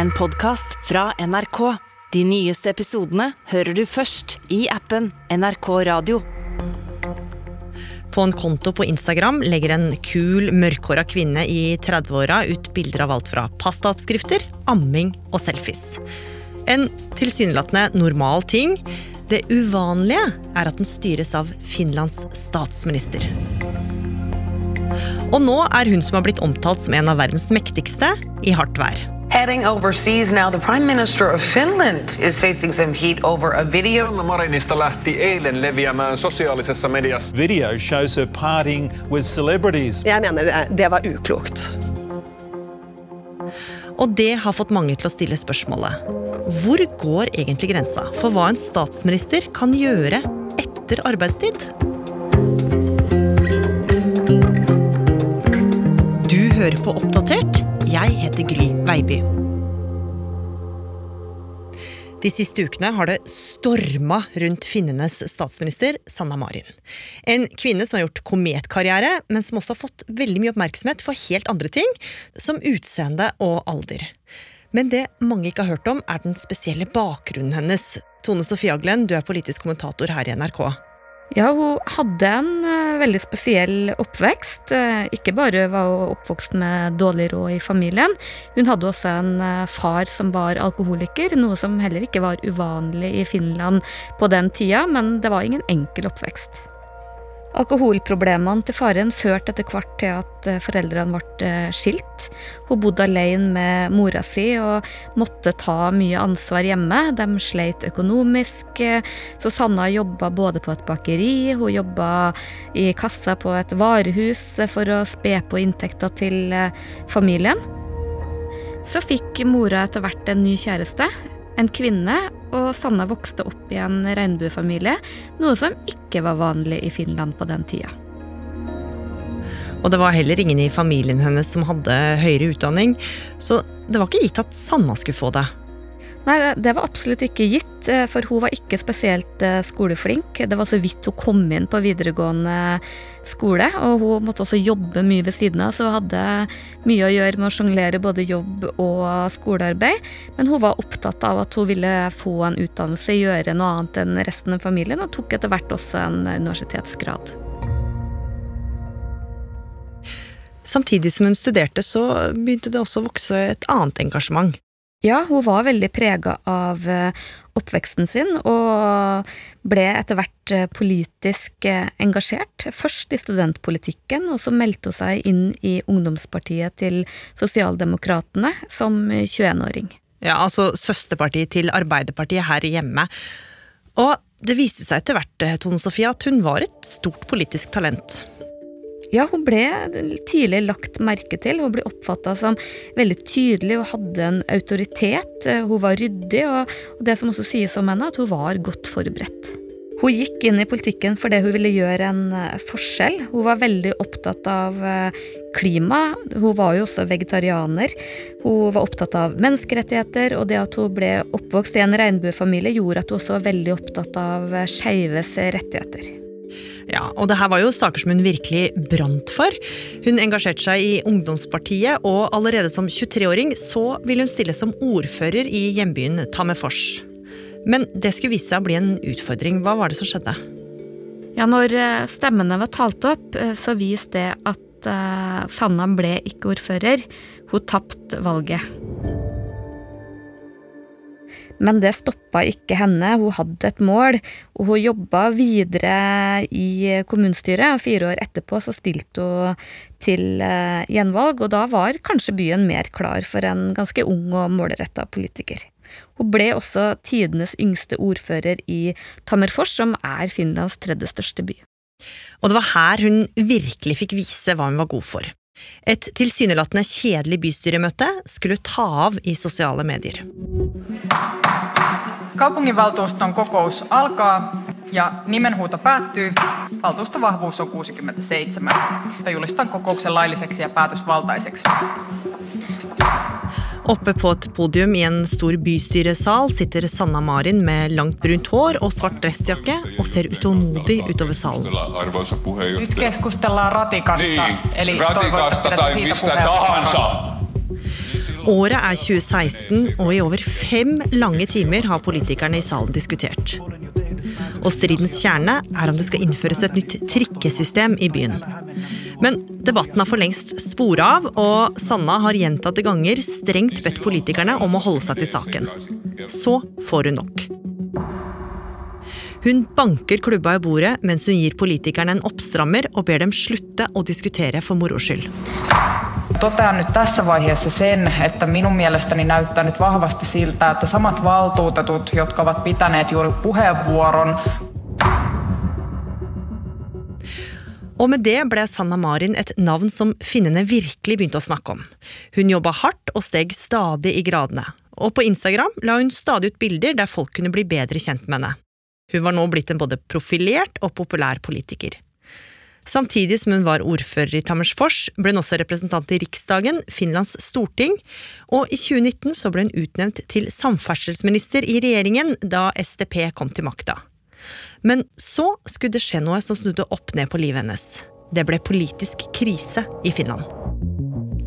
en podkast fra NRK. De nyeste episodene hører du først i appen NRK Radio. På en konto på Instagram legger en kul, mørkhåra kvinne i 30-åra ut bilder av alt fra pastaoppskrifter, amming og selfies. En tilsynelatende normal ting. Det uvanlige er at den styres av Finlands statsminister. Og nå er hun som har blitt omtalt som en av verdens mektigste, i hardt vær. Heading overseas now, the Prime Minister of Finland is facing some heat over a video. Sanna Marinista lähti eilen leviämään sosiaalisessa mediassa. Video shows her partying with celebrities. Jeg mener det, det var uklokt. Og det har fått mange til å stille spørsmålet hvor går egentlig grensa for hva en statsminister kan gjøre etter arbeidstid? Du hører på Oppdatert. Heter Gry Veiby. De siste ukene har det storma rundt finnenes statsminister Sanna Marin. En kvinne som har gjort kometkarriere, men som også har fått veldig mye oppmerksomhet for helt andre ting, som utseende og alder. Men det mange ikke har hørt om, er den spesielle bakgrunnen hennes. Tone Sofie Aglen, du er politisk kommentator her i NRK. Ja, hun hadde en uh, veldig spesiell oppvekst. Uh, ikke bare var hun oppvokst med dårlig råd i familien, hun hadde også en uh, far som var alkoholiker, noe som heller ikke var uvanlig i Finland på den tida, men det var ingen enkel oppvekst. Alkoholproblemene til faren førte etter hvert til at eh, foreldrene ble eh, skilt. Hun bodde alene med mora si og måtte ta mye ansvar hjemme. De sleit økonomisk, så Sanna jobba både på et bakeri, hun jobba i kassa på et varehus for å spe på inntekta til eh, familien. Så fikk mora etter hvert en ny kjæreste, en kvinne, og Sanna vokste opp i en regnbuefamilie, noe som ikke var vanlig i Finland på den tida. Og det var heller ingen i familien hennes som hadde høyere utdanning, så det var ikke gitt at Sanna skulle få det. Nei, det var absolutt ikke gitt, eh, for hun var ikke spesielt eh, skoleflink. Det var så vidt hun kom inn på videregående skole, og hun måtte også jobbe mye ved siden av, så hun hadde mye å gjøre med å sjonglere både jobb og skolearbeid. Men hun var opptatt av at hun ville få en utdannelse, gjøre noe annet enn resten av familien, og tok etter hvert også en universitetsgrad. Samtidig som hun studerte, så begynte det også å vokse et annet engasjement. Ja, hun var veldig prega av eh, oppveksten sin, og ble etter hvert eh, politisk eh, engasjert. Først i studentpolitikken, og så meldte hun seg inn i ungdomspartiet til Sosialdemokratene som 21-åring. Ja, altså søsterpartiet til Arbeiderpartiet her hjemme. Og det viste seg etter hvert, Tone Sofie, at hun var et stort politisk talent. Ja, hun ble tidlig lagt merke til. Hun ble oppfatta som veldig tydelig og hadde en autoritet. Hun var ryddig, og det som også sies om henne, at hun var godt forberedt. Hun gikk inn i politikken fordi hun ville gjøre en eh, forskjell. Hun var veldig opptatt av eh, klima. Hun var jo også vegetarianer. Hun var opptatt av menneskerettigheter, og det at hun ble oppvokst i en regnbuefamilie, gjorde at hun også var veldig opptatt av eh, skeives rettigheter. Ja, og det her var jo saker som hun virkelig brant for. Hun engasjerte seg i ungdomspartiet, og allerede som 23-åring så ville hun stille som ordfører i hjembyen Tammerfors. Men det skulle vise seg å bli en utfordring. Hva var det som skjedde? Ja, når eh, stemmene var talt opp, eh, så viste det at uh, Sanna ble ikke ordfører. Hun tapte valget. Men det stoppa ikke henne. Hun hadde et mål, og hun jobba videre i kommunestyret. Og fire år etterpå så stilte hun til eh, gjenvalg, og da var kanskje byen mer klar for en ganske ung og målretta politiker. Hun ble også tidenes yngste ordfører i Tammerfors, som er Finlands tredje største by. Og det var her hun virkelig fikk vise hva hun var god for. Et tilsynelatende kjedelig bystyremøte skulle ta av i sosiale medier. Kaupunginvaltuuston kokous alkaa ja nimenhuuto päättyy. Valtuustovahvuus on 67. Julistan kokouksen lailliseksi ja päätösvaltaiseksi. Oppe på et podium i en stor bystyresal sitter Sanna Marin med langt brunt hår og svart dressjakke og ser utålmodig utover salen. Nyt keskustellaan ratikasta, Niin, eli ratikasta tai mistä puheenvuoron. tahansa. Året er 2016, og i over fem lange timer har politikerne i salen diskutert. Og stridens kjerne er om det skal innføres et nytt trikkesystem i byen. Men debatten har for lengst spora av, og Sanna har gjentatte ganger strengt bedt politikerne om å holde seg til saken. Så får hun nok. Hun banker klubba i bordet mens hun gir politikerne en oppstrammer og ber dem slutte å diskutere for moro skyld. Totean nyt tässä vaiheessa sen, että minun mielestäni näyttää nyt vahvasti siltä, että samat valtuutetut, jotka ovat pitäneet juuri puheenvuoron, Og med det ble Sanna Marin et navn som finnene virkelig begynte å snakke om. Hun jobba hardt og steg stadig i gradene. Og på Instagram la hun stadig ut bilder der folk kunne bli bedre kjent med henne. Hun var nå blitt en både profilert og populær politiker. Samtidig som hun var ordfører i Tammersfors, ble hun også representant i Riksdagen, Finlands storting, og i 2019 så ble hun utnevnt til samferdselsminister i regjeringen da SDP kom til makta. Men så skulle det skje noe som snudde opp ned på livet hennes. Det ble politisk krise i Finland.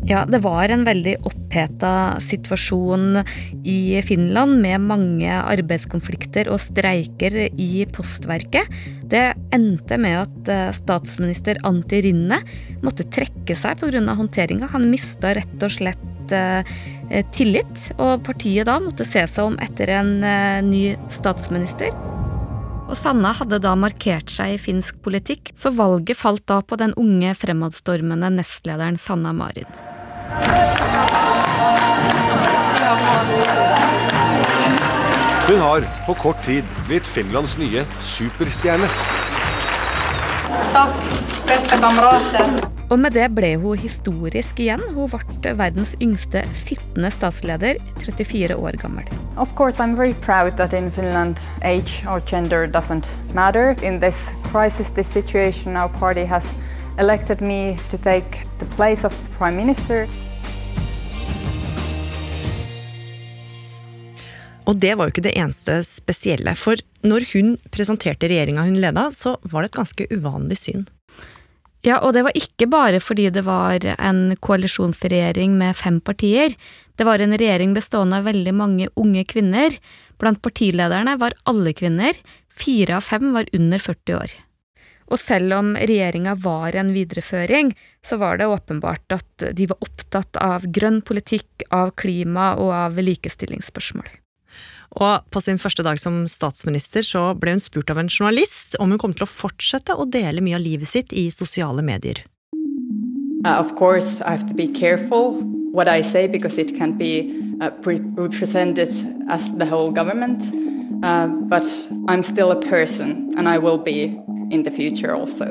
Ja, det var en veldig oppheta situasjon i Finland med mange arbeidskonflikter og streiker i postverket. Det endte med at eh, statsminister Antti Rinne måtte trekke seg pga. håndteringa. Han mista rett og slett eh, tillit, og partiet da måtte se seg om etter en eh, ny statsminister. Og Sanna hadde da markert seg i finsk politikk, så valget falt da på den unge fremadstormende nestlederen Sanna Marin. Hun har på kort tid blitt Finlands nye superstjerne. Takk, beste kamerater. Og med det ble hun historisk igjen. Hun ble verdens yngste sittende statsleder, 34 år gammel. Of course, I'm very proud that in Finland age or gender doesn't matter. In this crisis, this situation, our party has elected me to take the place of the prime minister. Og det var jo ikke det eneste spesielle, for når hun presenterte regjeringa hun leda, så var det et ganske uvanlig syn. Ja, og det var ikke bare fordi det var en koalisjonsregjering med fem partier. Det var en regjering bestående av veldig mange unge kvinner. Blant partilederne var alle kvinner. Fire av fem var under 40 år. Og selv om regjeringa var en videreføring, så var det åpenbart at de var opptatt av grønn politikk, av klima og av likestillingsspørsmål. Og på sin første dag som statsminister så ble hun spurt av en journalist om hun kom til å fortsette å dele mye av livet sitt i sosiale medier. Uh, of course, I have to be careful what I say because it can be uh, represented as the whole government. Uh, but I'm still a person, and I will be in the future also.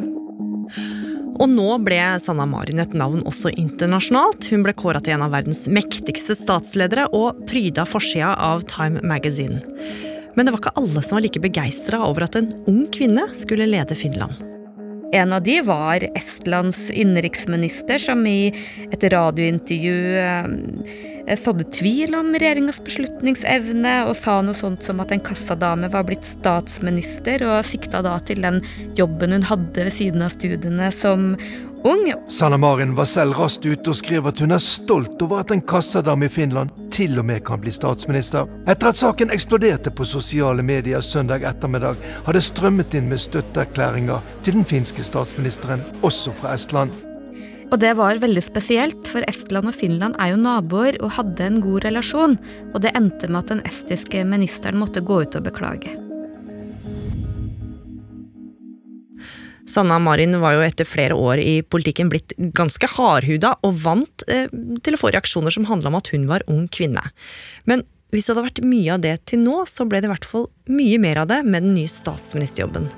Og nå ble Sanna Marin et navn også internasjonalt. Hun ble kåra til en av verdens mektigste statsledere og pryda forsida av Time Magazine. Men det var ikke alle som var like begeistra over at en ung kvinne skulle lede Finland. En av de var Estlands innenriksminister, som i et radiointervju eh, sådde tvil om regjeringas beslutningsevne, og sa noe sånt som at en kassadame var blitt statsminister, og sikta da til den jobben hun hadde ved siden av studiene som ung. Sanna Marin var selv raskt ute og skrev at hun er stolt over at en kassadame i Finland til og med kan bli statsminister. Etter at saken eksploderte på sosiale medier søndag ettermiddag, har det strømmet inn med støtteerklæringer til den finske statsministeren, også fra Estland. Og det var veldig spesielt, for Estland og Finland er jo naboer og hadde en god relasjon, og det endte med at den estiske ministeren måtte gå ut og beklage. Sanna Marin var jo etter flere år i politikken blitt ganske hardhuda og vant eh, til å få reaksjoner som handla om at hun var ung kvinne. Men hvis det hadde vært mye av det til nå, så ble det i hvert fall mye mer av det med den nye statsministerjobben.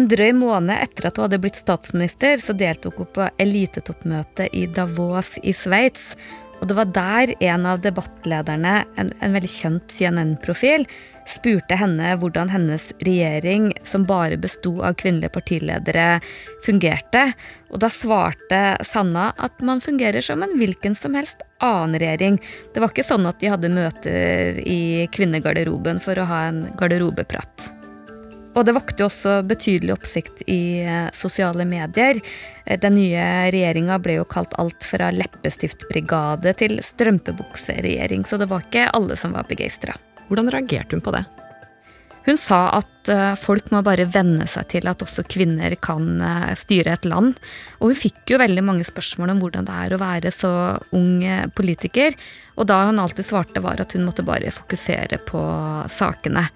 En drøy måned etter at hun hadde blitt statsminister, så deltok hun på elitetoppmøte i Davos i Sveits. Og det var der en av debattlederne, en, en veldig kjent CNN-profil, spurte henne hvordan hennes regjering, som bare besto av kvinnelige partiledere, fungerte. Og da svarte Sanna at man fungerer som en hvilken som helst annen regjering. Det var ikke sånn at de hadde møter i kvinnegarderoben for å ha en garderobeprat. Og det vakte også betydelig oppsikt i eh, sosiale medier. Eh, den nye regjeringa ble jo kalt alt fra leppestiftbrigade til strømpebukseregjering, så det var ikke alle som var begeistra. Hvordan reagerte hun på det? Hun sa at eh, folk må bare venne seg til at også kvinner kan styre et land. Og hun fikk jo veldig mange spørsmål om hvordan det er å være så ung politiker. Og da hun alltid svarte, var at hun måtte bare fokusere på sakene.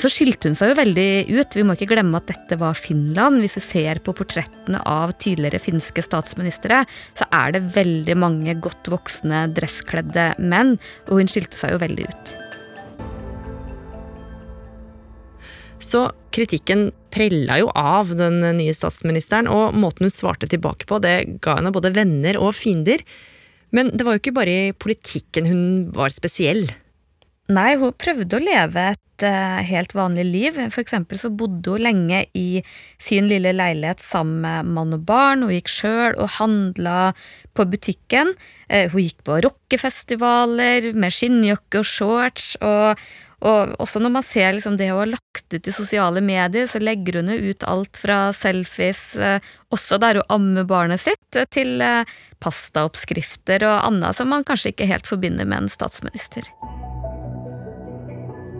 Så skilte hun seg jo veldig ut. Vi må ikke glemme at dette var Finland. Hvis vi ser på portrettene av tidligere finske statsministre, så er det veldig mange godt voksne, dresskledde menn, og hun skilte seg jo veldig ut. Så kritikken prella jo av den nye statsministeren, og måten hun svarte tilbake på, det ga henne både venner og fiender. Men det var jo ikke bare i politikken hun var spesiell. Nei, hun prøvde å leve et uh, helt vanlig liv. For eksempel så bodde hun lenge i sin lille leilighet sammen med mann og barn. Hun gikk sjøl og handla på butikken. Uh, hun gikk på rockefestivaler med skinnjakke og shorts. Og, og også når man ser liksom det hun har lagt ut i sosiale medier, så legger hun jo ut alt fra selfies, uh, også der hun ammer barnet sitt, til pastaoppskrifter og annet som man kanskje ikke helt forbinder med en statsminister.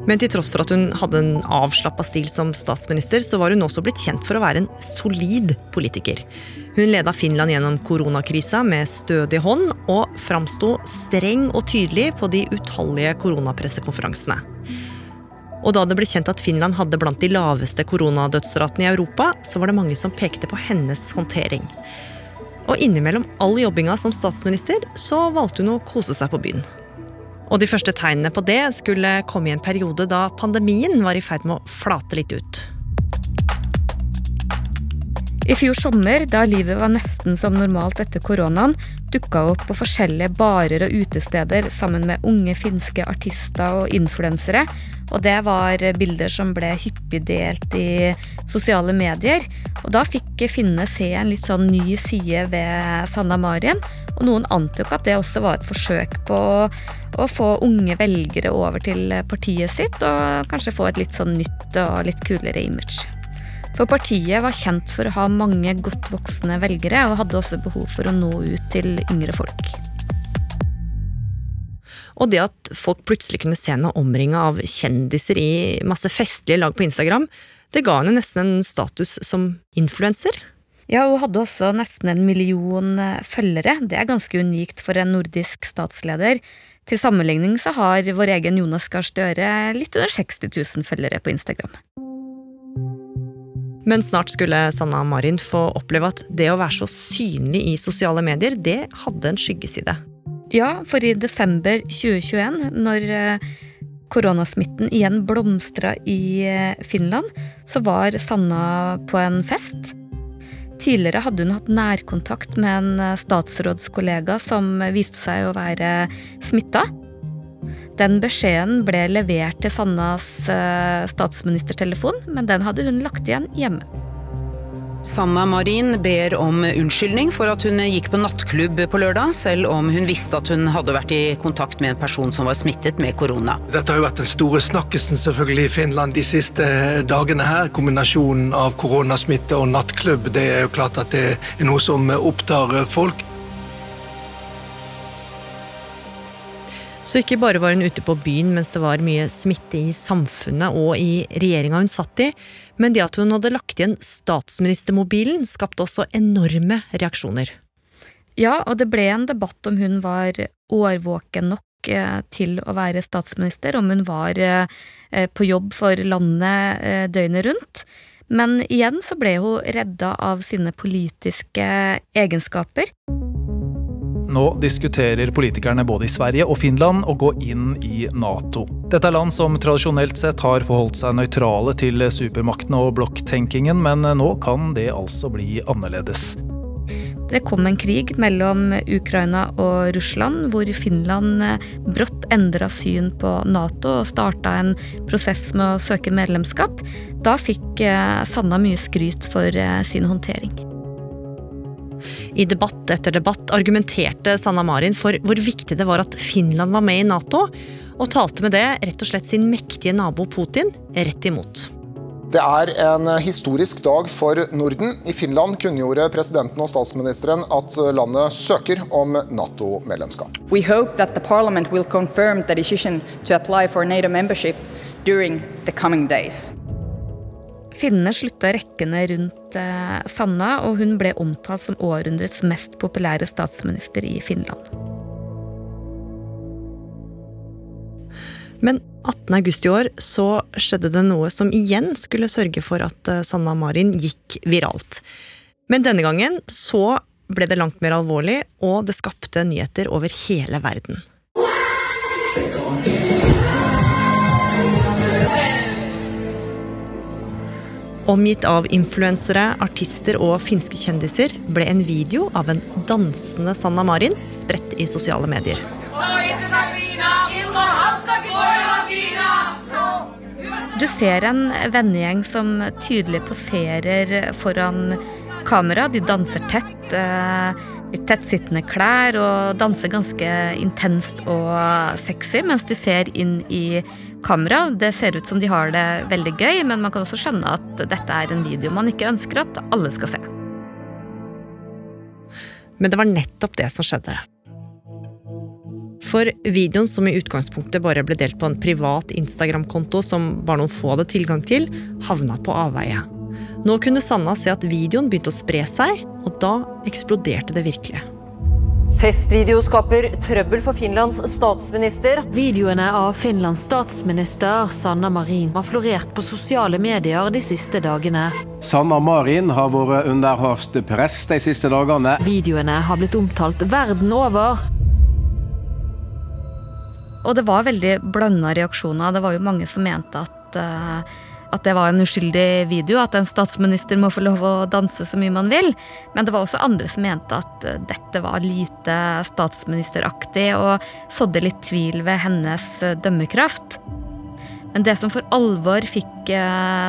Men til tross for at hun hadde en avslappa stil som statsminister, så var hun også blitt kjent for å være en solid politiker. Hun leda Finland gjennom koronakrisa med stødig hånd, og framsto streng og tydelig på de utallige koronapressekonferansene. Og da det ble kjent at Finland hadde blant de laveste koronadødsratene i Europa, så var det mange som pekte på hennes håndtering. Og innimellom all jobbinga som statsminister, så valgte hun å kose seg på byen. Og de første tegnene på det skulle komme i en periode da pandemien var i ferd med å flate litt ut. I fjor sommer, da livet var nesten som normalt etter koronaen, dukka opp på forskjellige barer og utesteder sammen med unge finske artister og influensere. Og det var bilder som ble hyppig delt i sosiale medier. Og da fikk Finne se en litt sånn ny side ved Sanna Marien. Og noen antok at det også var et forsøk på å få unge velgere over til partiet sitt, og kanskje få et litt sånn nytt og litt kulere image. For partiet var kjent for å ha mange godt voksne velgere, og hadde også behov for å nå ut til yngre folk. Og det at folk plutselig kunne se henne omringa av kjendiser i masse festlige lag på Instagram, det ga henne nesten en status som influenser. Ja, hun hadde også nesten en million eh, følgere. Det er ganske unikt for en nordisk statsleder. Til sammenligning så har vår egen Jonas Gahr Støre litt under 60 000 følgere på Instagram. Men snart skulle Sanna Marin få oppleve at det å være så synlig i sosiale medier, det hadde en skyggeside. Ja, for i desember 2021, når eh, koronasmitten igjen blomstra i eh, Finland, så var Sanna på en fest. Tidligere hadde hun hatt nærkontakt med en eh, statsrådskollega som viste seg å være smitta. Den beskjeden ble levert til Sannas uh, statsministertelefon, men den hadde hun lagt igjen hjemme. Sanna Marin ber om unnskyldning for at hun gikk på nattklubb på lørdag, selv om hun visste at hun hadde vært i kontakt med en person som var smittet med korona. Dette har jo vært den store snakkisen selvfølgelig i Finland de siste dagene her. Kombinasjonen av koronasmitte og nattklubb, det er jo klart at det er noe som opptar folk. Så ikke bare var hun ute på byen mens det var mye smitte i samfunnet og i regjeringa hun satt i, men det at hun hadde lagt igjen statsministermobilen, skapte også enorme reaksjoner. Ja, og det ble en debatt om hun var årvåken nok eh, til å være statsminister, om hun var eh, på jobb for landet eh, døgnet rundt. Men igjen så ble hun redda av sine politiske egenskaper. Nå diskuterer politikerne både i Sverige og Finland å gå inn i Nato. Dette er land som tradisjonelt sett har forholdt seg nøytrale til supermaktene og blokktenkingen, men nå kan det altså bli annerledes. Det kom en krig mellom Ukraina og Russland, hvor Finland brått endra syn på Nato og starta en prosess med å søke medlemskap. Da fikk eh, Sanna mye skryt for eh, sin håndtering. I debatt etter debatt argumenterte Sanna Marin for hvor viktig det var at Finland var med i Nato, og talte med det rett og slett sin mektige nabo Putin rett imot. Det er en historisk dag for Norden. I Finland kunngjorde presidenten og statsministeren at landet søker om Nato-medlemskap. We hope that the parliament will confirm the decision to apply for NATO membership during the coming days. Finnene slutta rekkene rundt eh, Sanna, og hun ble omtalt som århundrets mest populære statsminister i Finland. Men 18.8 i år så skjedde det noe som igjen skulle sørge for at eh, Sanna Marin gikk viralt. Men denne gangen så ble det langt mer alvorlig, og det skapte nyheter over hele verden. Omgitt av influensere, artister og finske kjendiser ble en video av en dansende Sanna Marin spredt i sosiale medier. Du ser en vennegjeng som tydelig poserer foran kamera. De danser tett, i tettsittende klær og danser ganske intenst og sexy mens de ser inn i kamera. Det ser ut som de har det veldig gøy, men man kan også skjønne at dette er en video man ikke ønsker at alle skal se. Men det var nettopp det som skjedde. For videoen, som i utgangspunktet bare ble delt på en privat Instagram-konto som bare noen få hadde tilgang til, havna på avveie. Nå kunne Sanna se at videoen begynte å spre seg, og da eksploderte det virkelig. Festvideo skaper trøbbel for Finlands statsminister. Videoene av Finlands statsminister Sanna Marin har florert på sosiale medier de siste dagene. Sanna Marin har vært under hardt press de siste dagene. Videoene har blitt omtalt verden over. Og det var veldig blanda reaksjoner. Det var jo mange som mente at, uh, at det var en uskyldig video, at en statsminister må få lov å danse så mye man vil. Men det var også andre som mente at uh, dette var lite statsministeraktig og sådde litt tvil ved hennes uh, dømmekraft. Men det som for alvor fikk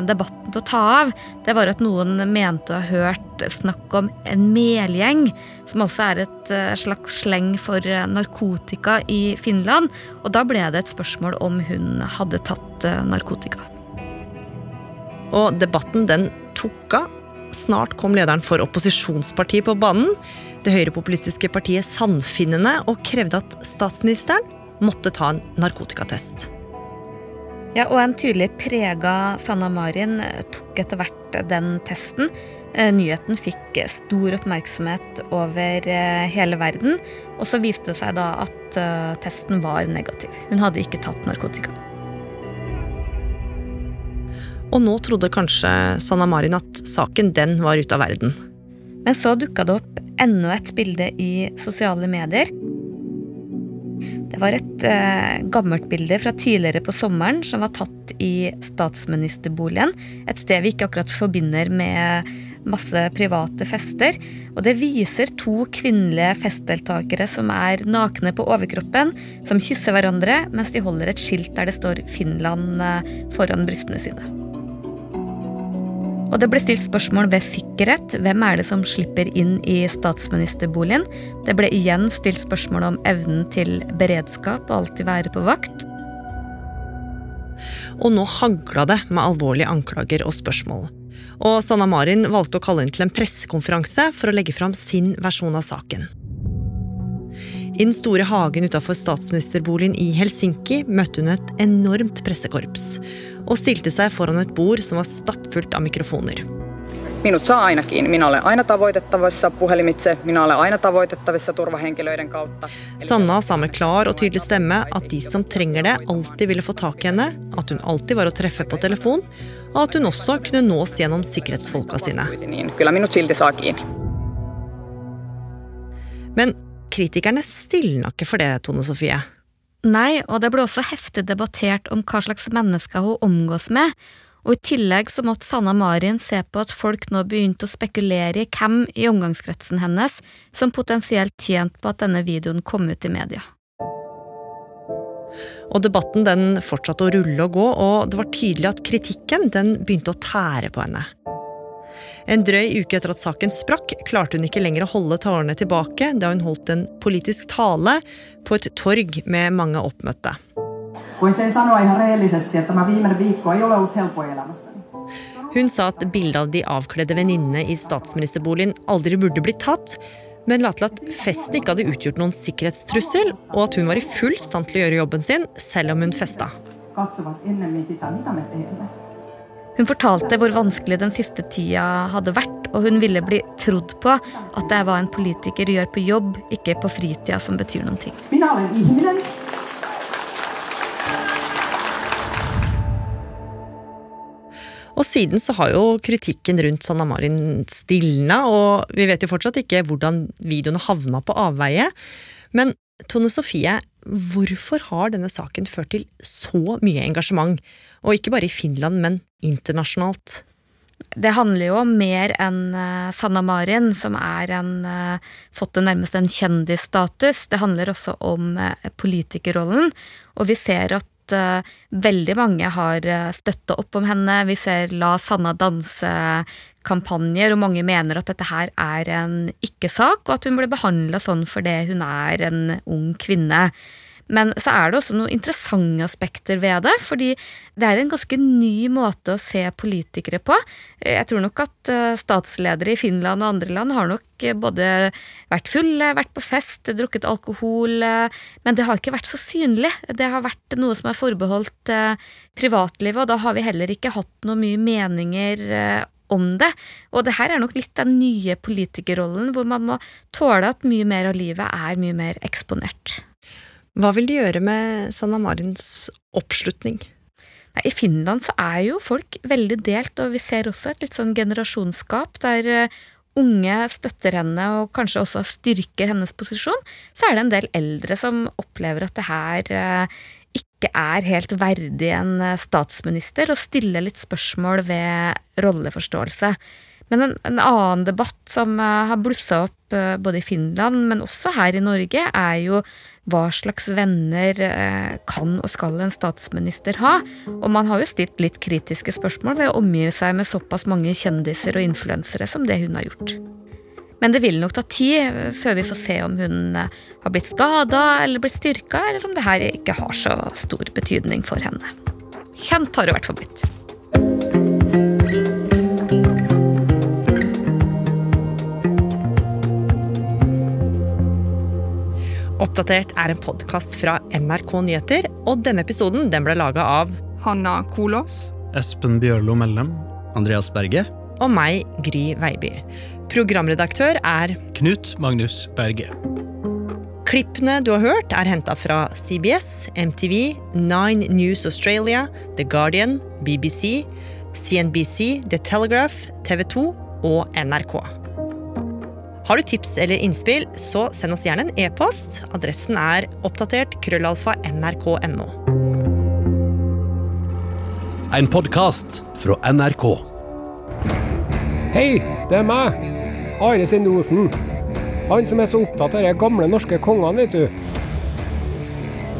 debatten til å ta av, det var at noen mente å ha hørt snakk om en melgjeng, som også er et slags sleng for narkotika i Finland. Og da ble det et spørsmål om hun hadde tatt narkotika. Og debatten den tok av. Snart kom lederen for opposisjonspartiet på banen, det høyrepopulistiske partiet Sandfinnene, og krevde at statsministeren måtte ta en narkotikatest. Ja, og en tydelig prega Sanna Marin tok etter hvert den testen. Nyheten fikk stor oppmerksomhet over hele verden. Og så viste det seg da at testen var negativ. Hun hadde ikke tatt narkotika. Og nå trodde kanskje Sanna Marin at saken den var ute av verden. Men så dukka det opp enda et bilde i sosiale medier. Det var et eh, gammelt bilde fra tidligere på sommeren som var tatt i statsministerboligen. Et sted vi ikke akkurat forbinder med masse private fester. Og det viser to kvinnelige festdeltakere som er nakne på overkroppen, som kysser hverandre mens de holder et skilt der det står 'Finland' foran brystene sine. Og det ble stilt spørsmål ved sikkerhet. Hvem er det som slipper inn i statsministerboligen? Det ble igjen stilt spørsmål om evnen til beredskap og alltid være på vakt. Og nå hagla det med alvorlige anklager og spørsmål. Og Sanna Marin valgte å kalle inn til en pressekonferanse for å legge fram sin versjon av saken. I den store hagen utafor statsministerboligen i Helsinki møtte hun et enormt pressekorps og stilte seg foran et bord som var stappfullt av mikrofoner. Minut saa aina kiinni. Minä olen aina tavoitettavissa puhelimitse. Minä olen aina tavoitettavissa turvahenkilöiden kautta. Sanna sa med klar og tydelig stemme at de som trenger det, alltid ville få tak i henne, at hun alltid var å treffe på telefon, og at hun også kunne nås gjennom sikkerhetsfolka sine. Kyllä minut silti saa kiinni. Men kritikerne stilna ikke for det, Tone Sofie. Nei, og det ble også heftig debattert om hva slags mennesker hun omgås med, og i tillegg så måtte Sanna Marin se på at folk nå begynte å spekulere i hvem i omgangskretsen hennes som potensielt tjente på at denne videoen kom ut i media. Og debatten den fortsatte å rulle og gå, og det var tydelig at kritikken den begynte å tære på henne. En drøy uke etter at saken sprakk, klarte hun ikke lenger å holde tårene tilbake da hun holdt en politisk tale på et torg med mange oppmøtte. Hun sa at bildet av de avkledde venninnene i statsministerboligen aldri burde blitt tatt, men la til at festen ikke hadde utgjort noen sikkerhetstrussel, og at hun var i full stand til å gjøre jobben sin, selv om hun festa. Hun fortalte hvor vanskelig den siste tida hadde vært, og hun ville bli trodd på at det er hva en politiker gjør på jobb, ikke på fritida, som betyr noen ting. Og siden så har jo kritikken rundt Sanna Marin stilna, og vi vet jo fortsatt ikke hvordan videoene havna på avveie. Men Tone Sofie, hvorfor har denne saken ført til så mye engasjement? Og ikke bare i Finland, men internasjonalt? Det handler jo om mer enn uh, Sanna Marin, som er en, uh, fått det nærmest en kjendisstatus. Det handler også om uh, politikerrollen, og vi ser at veldig mange har støtta opp om henne. Vi ser La Sanna danse-kampanjer, og mange mener at dette her er en ikke-sak, og at hun ble behandla sånn fordi hun er en ung kvinne. Men så er det også noen interessante aspekter ved det, fordi det er en ganske ny måte å se politikere på. Jeg tror nok at eh, statsledere i Finland og andre land har nok eh, både vært fulle, vært på fest, drukket alkohol, eh, men det har ikke vært så synlig. Det har vært noe som er forbeholdt privatlivet, og da har vi heller ikke hatt noe mye meninger om det. Og det her er nok litt den nye politikerrollen, hvor man må tåle at mye mer av livet er mye mer eksponert. Hva vil de gjøre med Sanna Marins oppslutning? I Finland så er jo folk veldig delt, og vi ser også et litt sånn generasjonsskap der eh, unge støtter henne og kanskje også styrker hennes posisjon. Så er det en del eldre som opplever at det her eh, ikke er helt verdig en eh, statsminister, og stiller litt spørsmål ved rolleforståelse. Men en, en, annen debatt som har blussa opp både i Finland, men også her i Norge, er jo hva slags venner eh, kan og skal en statsminister ha? Og man har jo stilt litt kritiske spørsmål ved å omgi seg med såpass mange kjendiser og influensere som det hun har gjort. Men det vil nok ta tid eh, før vi får se om hun eh, har blitt skada eller blitt styrka, eller om det her ikke har så stor betydning for henne. Kjent har det i hvert fall blitt. Oppdatert er en podkast fra NRK Nyheter, og denne episoden den ble laga av Hanna Kolås. Espen Bjørlo Mellem. Andreas Berge. Og meg, Gry Veiby. Programredaktør er Knut Magnus Berge. Klippene du har hørt, er henta fra CBS, MTV, Nine News Australia, The Guardian, BBC, CNBC, The Telegraph, TV 2 og NRK. Har du tips eller innspill, så send oss gjerne en e-post. Adressen er oppdatert krøllalfa nrk.no. En podkast fra NRK. Hei, det er meg. Are Sindosen Han som er så opptatt av de gamle norske kongene, vet du.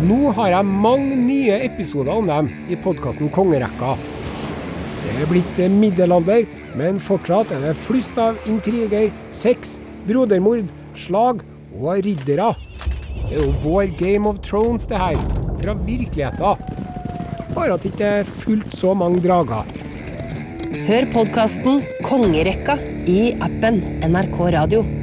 Nå har jeg mange nye episoder om dem i podkasten Kongerekka. Det er blitt middelalder, men fortsatt er det flust av intriger, sex, brodermord, slag og riddere. Det er jo vår Game of Thrones, det her. Fra virkeligheten. Bare at det ikke er fullt så mange drager. Hør podkasten Kongerekka i appen NRK Radio.